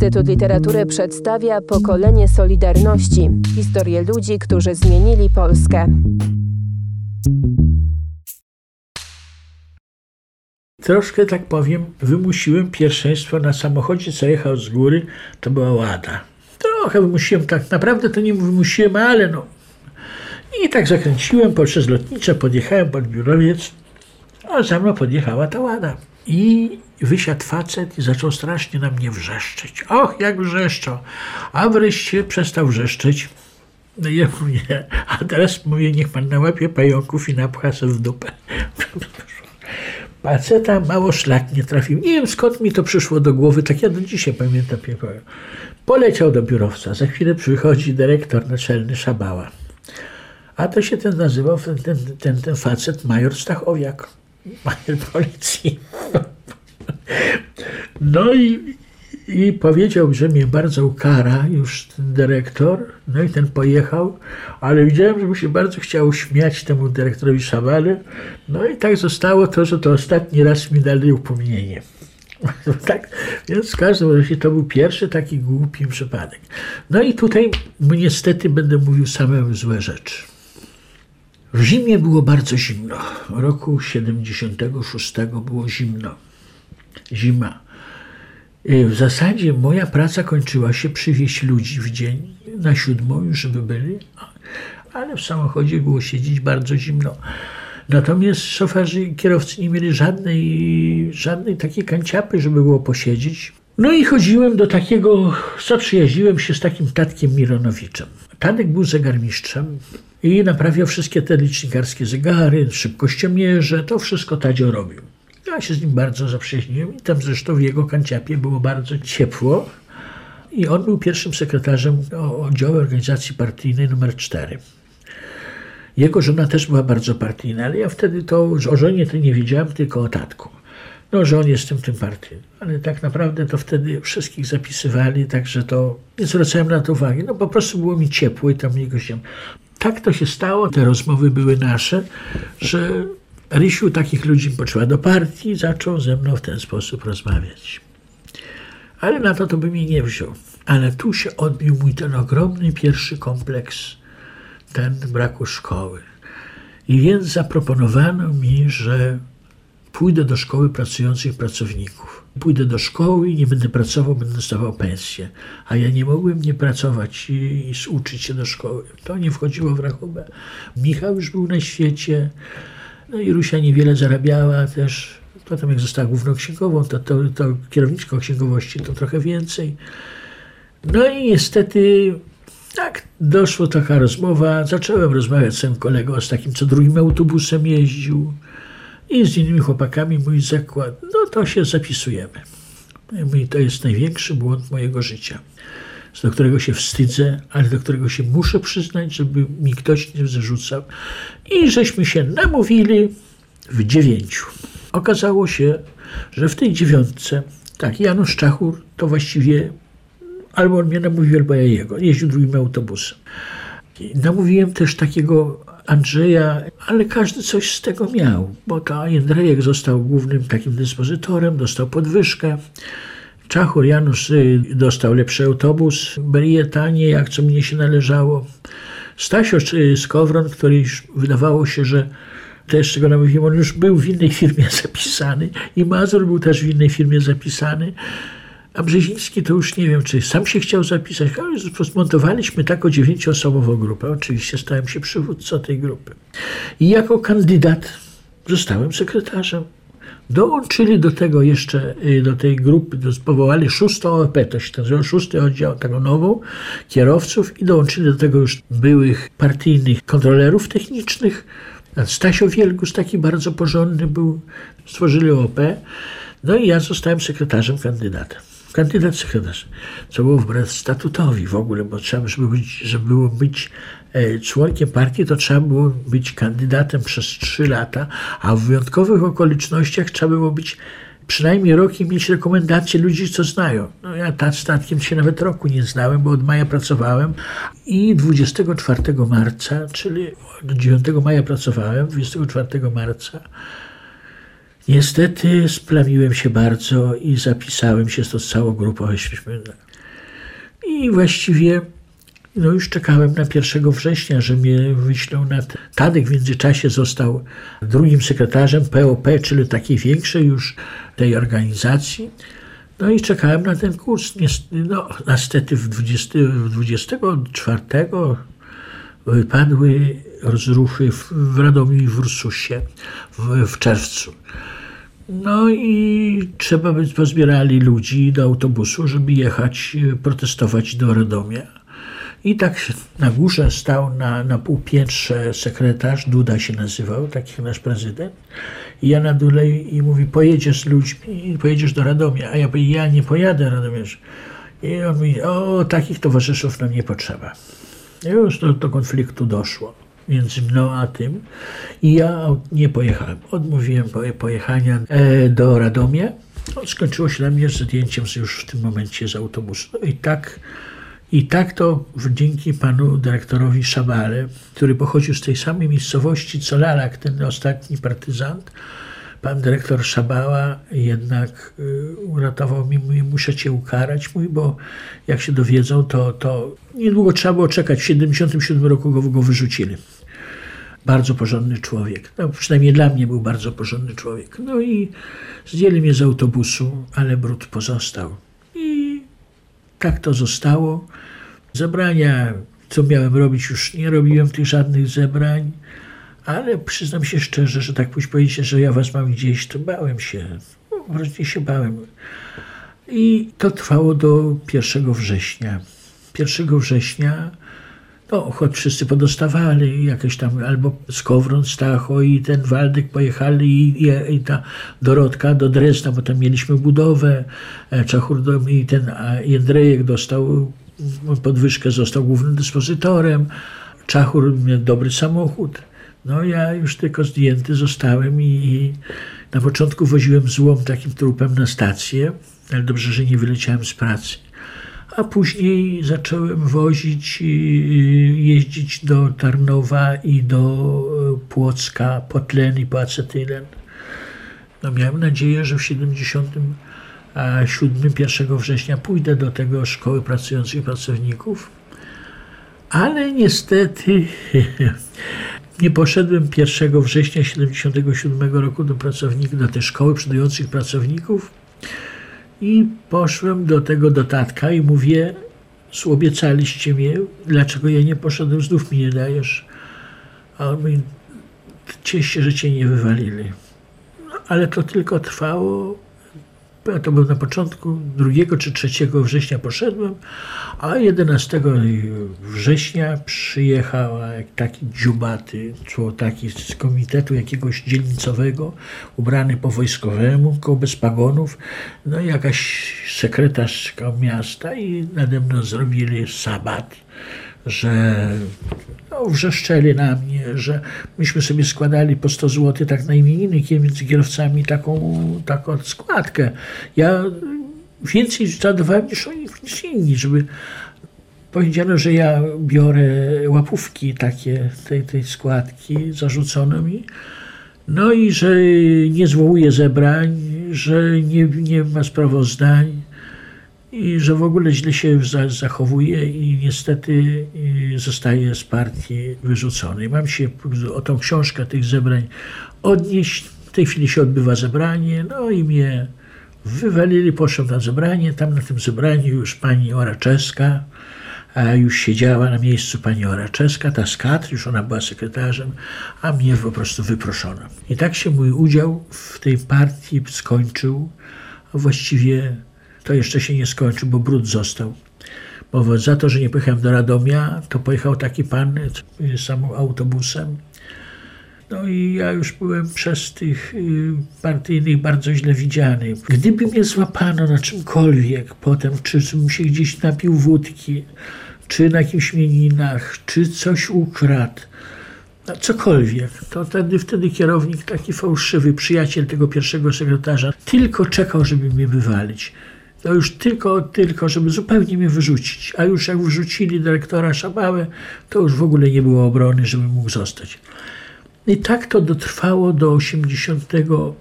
Instytut Literatury przedstawia pokolenie Solidarności historię ludzi, którzy zmienili Polskę. Troszkę, tak powiem, wymusiłem pierwszeństwo na samochodzie, co jechał z góry, to była łada. Trochę wymusiłem, tak naprawdę to nie wymusiłem, ale no. I tak zakręciłem poprzez lotnicze, podjechałem pod biurowiec, a za mną podjechała ta łada. I wysiadł facet i zaczął strasznie na mnie wrzeszczeć. Och, jak wrzeszczał. A wreszcie przestał wrzeszczeć. No ja mówię, a teraz mówię, niech pan nałapie pająków i napcha se w dupę. Paceta mało szlak nie trafił. Nie wiem skąd mi to przyszło do głowy, tak ja do dzisiaj pamiętam. Poleciał do biurowca. Za chwilę przychodzi dyrektor naczelny Szabała. A to się ten nazywał, ten, ten, ten, ten facet, major Stachowiak, major policji. No i, i powiedział, że mnie bardzo ukara już ten dyrektor. No i ten pojechał, ale widziałem, że mu się bardzo chciało śmiać temu dyrektorowi Szabale. No i tak zostało to, że to ostatni raz mi dali upomnienie. tak, więc w każdym razie to był pierwszy taki głupi przypadek. No i tutaj niestety będę mówił same złe rzeczy. W zimie było bardzo zimno. W roku 76 było zimno. Zima. W zasadzie moja praca kończyła się przywieźć ludzi w dzień na siódmą już, żeby byli, ale w samochodzie było siedzieć bardzo zimno. Natomiast szoferzy kierowcy nie mieli żadnej, żadnej takiej kanciapy, żeby było posiedzieć. No i chodziłem do takiego, zaprzyjaźniłem się z takim Tatkiem Mironowiczem. Tadek był zegarmistrzem i naprawiał wszystkie te licznikarskie zegary, szybkościomierze, to wszystko Tadzio robił. Ja się z nim bardzo zaprzyjaźniłem i tam zresztą w jego kanciapie było bardzo ciepło. I on był pierwszym sekretarzem oddziału organizacji partyjnej numer 4. Jego żona też była bardzo partyjna, ale ja wtedy to o żonie to nie wiedziałem, tylko o tatku. No, że on jest tym, tym partyjnym. Ale tak naprawdę to wtedy wszystkich zapisywali, także to nie zwracałem na to uwagi. No po prostu było mi ciepło i tam nie gościem. Tak to się stało, te rozmowy były nasze, że Rysiu takich ludzi potrzeba do partii, zaczął ze mną w ten sposób rozmawiać. Ale na to to by mnie nie wziął. Ale tu się odbił mój ten ogromny pierwszy kompleks, ten braku szkoły. I więc zaproponowano mi, że pójdę do szkoły pracujących pracowników. Pójdę do szkoły i nie będę pracował, będę dostawał pensję. A ja nie mogłem nie pracować i, i uczyć się do szkoły. To nie wchodziło w rachubę. Michał już był na świecie. No i Rusia niewiele zarabiała też. Potem jak została główną księgową, to, to, to kierowniczką księgowości to trochę więcej. No i niestety tak doszła taka rozmowa. Zacząłem rozmawiać z tym kolegą, z takim, co drugim autobusem jeździł i z innymi chłopakami mój zakład. No to się zapisujemy. I to jest największy błąd mojego życia do którego się wstydzę, ale do którego się muszę przyznać, żeby mi ktoś nie zarzucał. I żeśmy się namówili w dziewięciu. Okazało się, że w tej dziewiątce, tak, Janusz Czachur to właściwie albo on mnie namówił, albo ja jego. Jeździł drugim autobusem. I namówiłem też takiego Andrzeja, ale każdy coś z tego miał, bo to Jędrejek został głównym takim dyspozytorem, dostał podwyżkę. Czachur Janusz y, dostał lepszy autobus, Berie tanie, jak co mnie się należało. Stasio y, Skowron, który już wydawało się, że też czego namówiłem, on już był w innej firmie zapisany i Mazur był też w innej firmie zapisany. A Brzeziński to już nie wiem, czy sam się chciał zapisać, ale zmontowaliśmy taką dziewięcioosobową grupę. Oczywiście stałem się przywódcą tej grupy. I jako kandydat zostałem sekretarzem. Dołączyli do tego jeszcze, y, do tej grupy, powołali szóstą OEP, to się nazywa szósty oddział, taką nową, kierowców i dołączyli do tego już byłych partyjnych kontrolerów technicznych. Stasio Wielgus, taki bardzo porządny był, stworzyli OP. No i ja zostałem sekretarzem kandydatem. Kandydat sekretarz, co było wbrew statutowi w ogóle, bo trzeba, żeby być, żeby było być E, członkiem partii, to trzeba było być kandydatem przez trzy lata, a w wyjątkowych okolicznościach trzeba było być przynajmniej rok i mieć rekomendacje ludzi, co znają. No ja tak statkiem się nawet roku nie znałem, bo od maja pracowałem i 24 marca, czyli do 9 maja pracowałem, 24 marca Niestety splamiłem się bardzo i zapisałem się z tą całą grupą. I właściwie no już czekałem na 1 września, że mnie wyślą na... Tadek w międzyczasie został drugim sekretarzem POP, czyli takiej większej już tej organizacji. No i czekałem na ten kurs. No, niestety w 20, 24 wypadły rozruchy w, Radomiu i w Ursusie w, w czerwcu. No i trzeba by pozbierali ludzi do autobusu, żeby jechać protestować do Radomia. I tak na górze stał na, na półpiętrze sekretarz, Duda się nazywał, taki nasz prezydent. I ja na dole i mówi, pojedziesz z ludźmi, pojedziesz do Radomia. A ja mówię, ja nie pojadę Radomierz. I on mówi, o, takich towarzyszów nam nie potrzeba. Już do, do konfliktu doszło między mną a tym. I ja nie pojechałem. Odmówiłem pojechania e, do Radomia. No, skończyło się dla mnie zdjęciem już w tym momencie z autobusu. No i tak i tak to dzięki panu dyrektorowi Szabale, który pochodził z tej samej miejscowości co Lalak, ten ostatni partyzant, pan dyrektor Szabała jednak y, uratował mi, mówi, muszę cię ukarać, mój, bo jak się dowiedzą, to, to niedługo trzeba było czekać. W 77 roku go, go wyrzucili. Bardzo porządny człowiek. No, przynajmniej dla mnie był bardzo porządny człowiek. No i zdjęli mnie z autobusu, ale brud pozostał. I tak to zostało. Zebrania, co miałem robić, już nie robiłem tych żadnych zebrań, ale przyznam się szczerze, że tak pójść powiedzieć, że ja was mam gdzieś, to bałem się. No, wreszcie się bałem. I to trwało do 1 września. 1 września, no, choć wszyscy podostawali jakieś tam, albo Skowron, Stacho i ten Waldek pojechali i, i, i ta Dorotka do Dresna, bo tam mieliśmy budowę, e, Czachur i ten Jędrejek dostał podwyżkę, został głównym dyspozytorem. Czachur miał dobry samochód. No ja już tylko zdjęty zostałem i na początku woziłem złom takim trupem na stację, ale dobrze, że nie wyleciałem z pracy. A później zacząłem wozić, jeździć do Tarnowa i do e, Płocka po tlen i po acetylen. No miałem nadzieję, że w 70 a 7, 1 września pójdę do tego szkoły pracujących pracowników, ale niestety nie poszedłem 1 września 77 roku do pracowników, do tej szkoły przyjmujących pracowników i poszłem do tego dotatka i mówię, obiecaliście mnie, dlaczego ja nie poszedłem, znów mi nie dajesz. A on mówi, cieszę się, że cię nie wywalili. No, ale to tylko trwało to był na początku 2 czy 3 września poszedłem, a 11 września przyjechał taki dziubaty, taki z komitetu jakiegoś dzielnicowego, ubrany po wojskowemu, bez pagonów, no jakaś sekretarz miasta i nade mną zrobili sabat że no, wrzeszczeli na mnie, że myśmy sobie składali po 100 zł tak na imieniny między kierowcami taką, taką składkę. Ja więcej zadawałem niż oni, niż inni, żeby powiedziano, że ja biorę łapówki takie tej, tej składki, zarzucono mi, no i że nie zwołuję zebrań, że nie, nie ma sprawozdań, i że w ogóle źle się zachowuje i niestety y, zostaje z partii wyrzucony. Mam się o tą książkę tych zebrań odnieść. W tej chwili się odbywa zebranie, no i mnie wywalili, poszedłem na zebranie. Tam na tym zebraniu już pani Oraczewska, a już siedziała na miejscu pani Oraczewska, ta skat, już ona była sekretarzem, a mnie po prostu wyproszono. I tak się mój udział w tej partii skończył, właściwie to jeszcze się nie skończył, bo brud został. Bo za to, że nie pojechałem do Radomia, to pojechał taki pan samym autobusem. No i ja już byłem przez tych y, partyjnych bardzo źle widziany. Gdyby mnie złapano na czymkolwiek potem, czy bym się gdzieś napił wódki, czy na jakimś mieninach, czy coś ukradł, no cokolwiek, to wtedy, wtedy kierownik, taki fałszywy, przyjaciel tego pierwszego sekretarza, tylko czekał, żeby mnie wywalić. To już tylko, tylko, żeby zupełnie mnie wyrzucić. A już jak wyrzucili dyrektora Szabałę, to już w ogóle nie było obrony, żeby mógł zostać. I tak to dotrwało do 80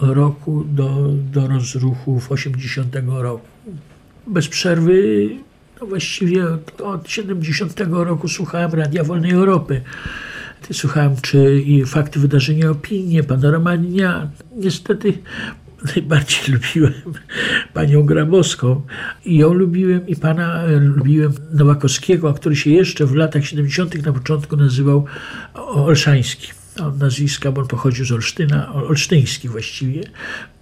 roku, do, do rozruchów 80 roku. Bez przerwy No właściwie od, od 70 roku słuchałem Radia Wolnej Europy. Słuchałem czy i fakty, wydarzenia, opinie, panorama dnia. Niestety najbardziej lubiłem panią Grabowską i ją lubiłem i pana e, lubiłem Nowakowskiego, który się jeszcze w latach 70. na początku nazywał Olszański. Od nazwiska, bo on pochodził z Olsztyna, olsztyński właściwie.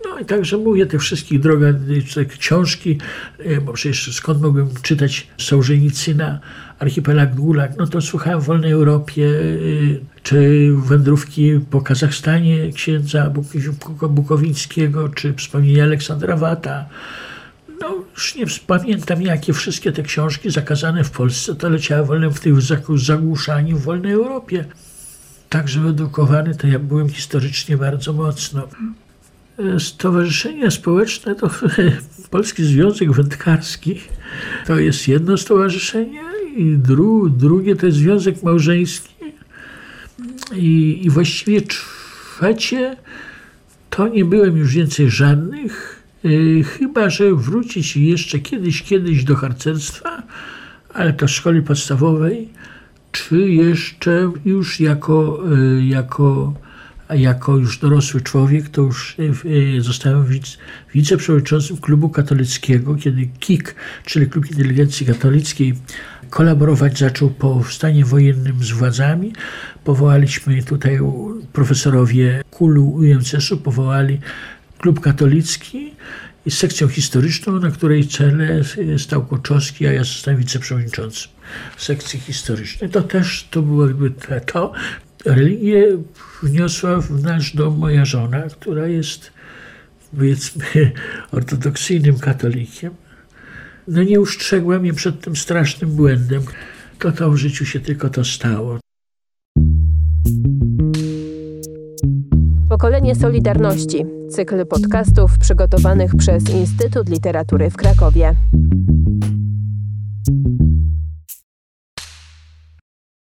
No i także mówię, te wszystkich droga, te książki, e, bo przecież skąd mogłem czytać Sołżenicyna, Archipelag Gulag, no to słuchałem w Wolnej Europie, e, czy wędrówki po Kazachstanie księdza Bukowińskiego, czy wspomnienia Aleksandra Wata. No, już nie pamiętam, jakie wszystkie te książki zakazane w Polsce to leciały w tych zagłuszaniu w wolnej Europie. Także wyedukowany to ja byłem historycznie bardzo mocno. Stowarzyszenia społeczne to Polski Związek Wędkarski. To jest jedno stowarzyszenie i dru, drugie to jest Związek Małżeński. I, i właściwie trzecie to nie byłem już więcej żadnych, yy, chyba że wrócić jeszcze kiedyś, kiedyś do harcerstwa, ale to szkoły podstawowej, czy jeszcze już jako, yy, jako jako już dorosły człowiek, to już e, zostałem wic, wiceprzewodniczącym klubu katolickiego, kiedy KIK, czyli Klub Inteligencji Katolickiej, kolaborować zaczął po stanie wojennym z władzami. Powołaliśmy tutaj profesorowie KUL-u UMCS-u, powołali klub katolicki i sekcją historyczną, na której czele stał Koczowski, a ja zostałem wiceprzewodniczącym sekcji historycznej. To też to było jakby to. Religię wniosła w nasz dom moja żona, która jest powiedzmy ortodoksyjnym katolikiem. No nie ustrzegła mnie przed tym strasznym błędem. To to w życiu się tylko to stało. Pokolenie Solidarności. Cykl podcastów przygotowanych przez Instytut Literatury w Krakowie.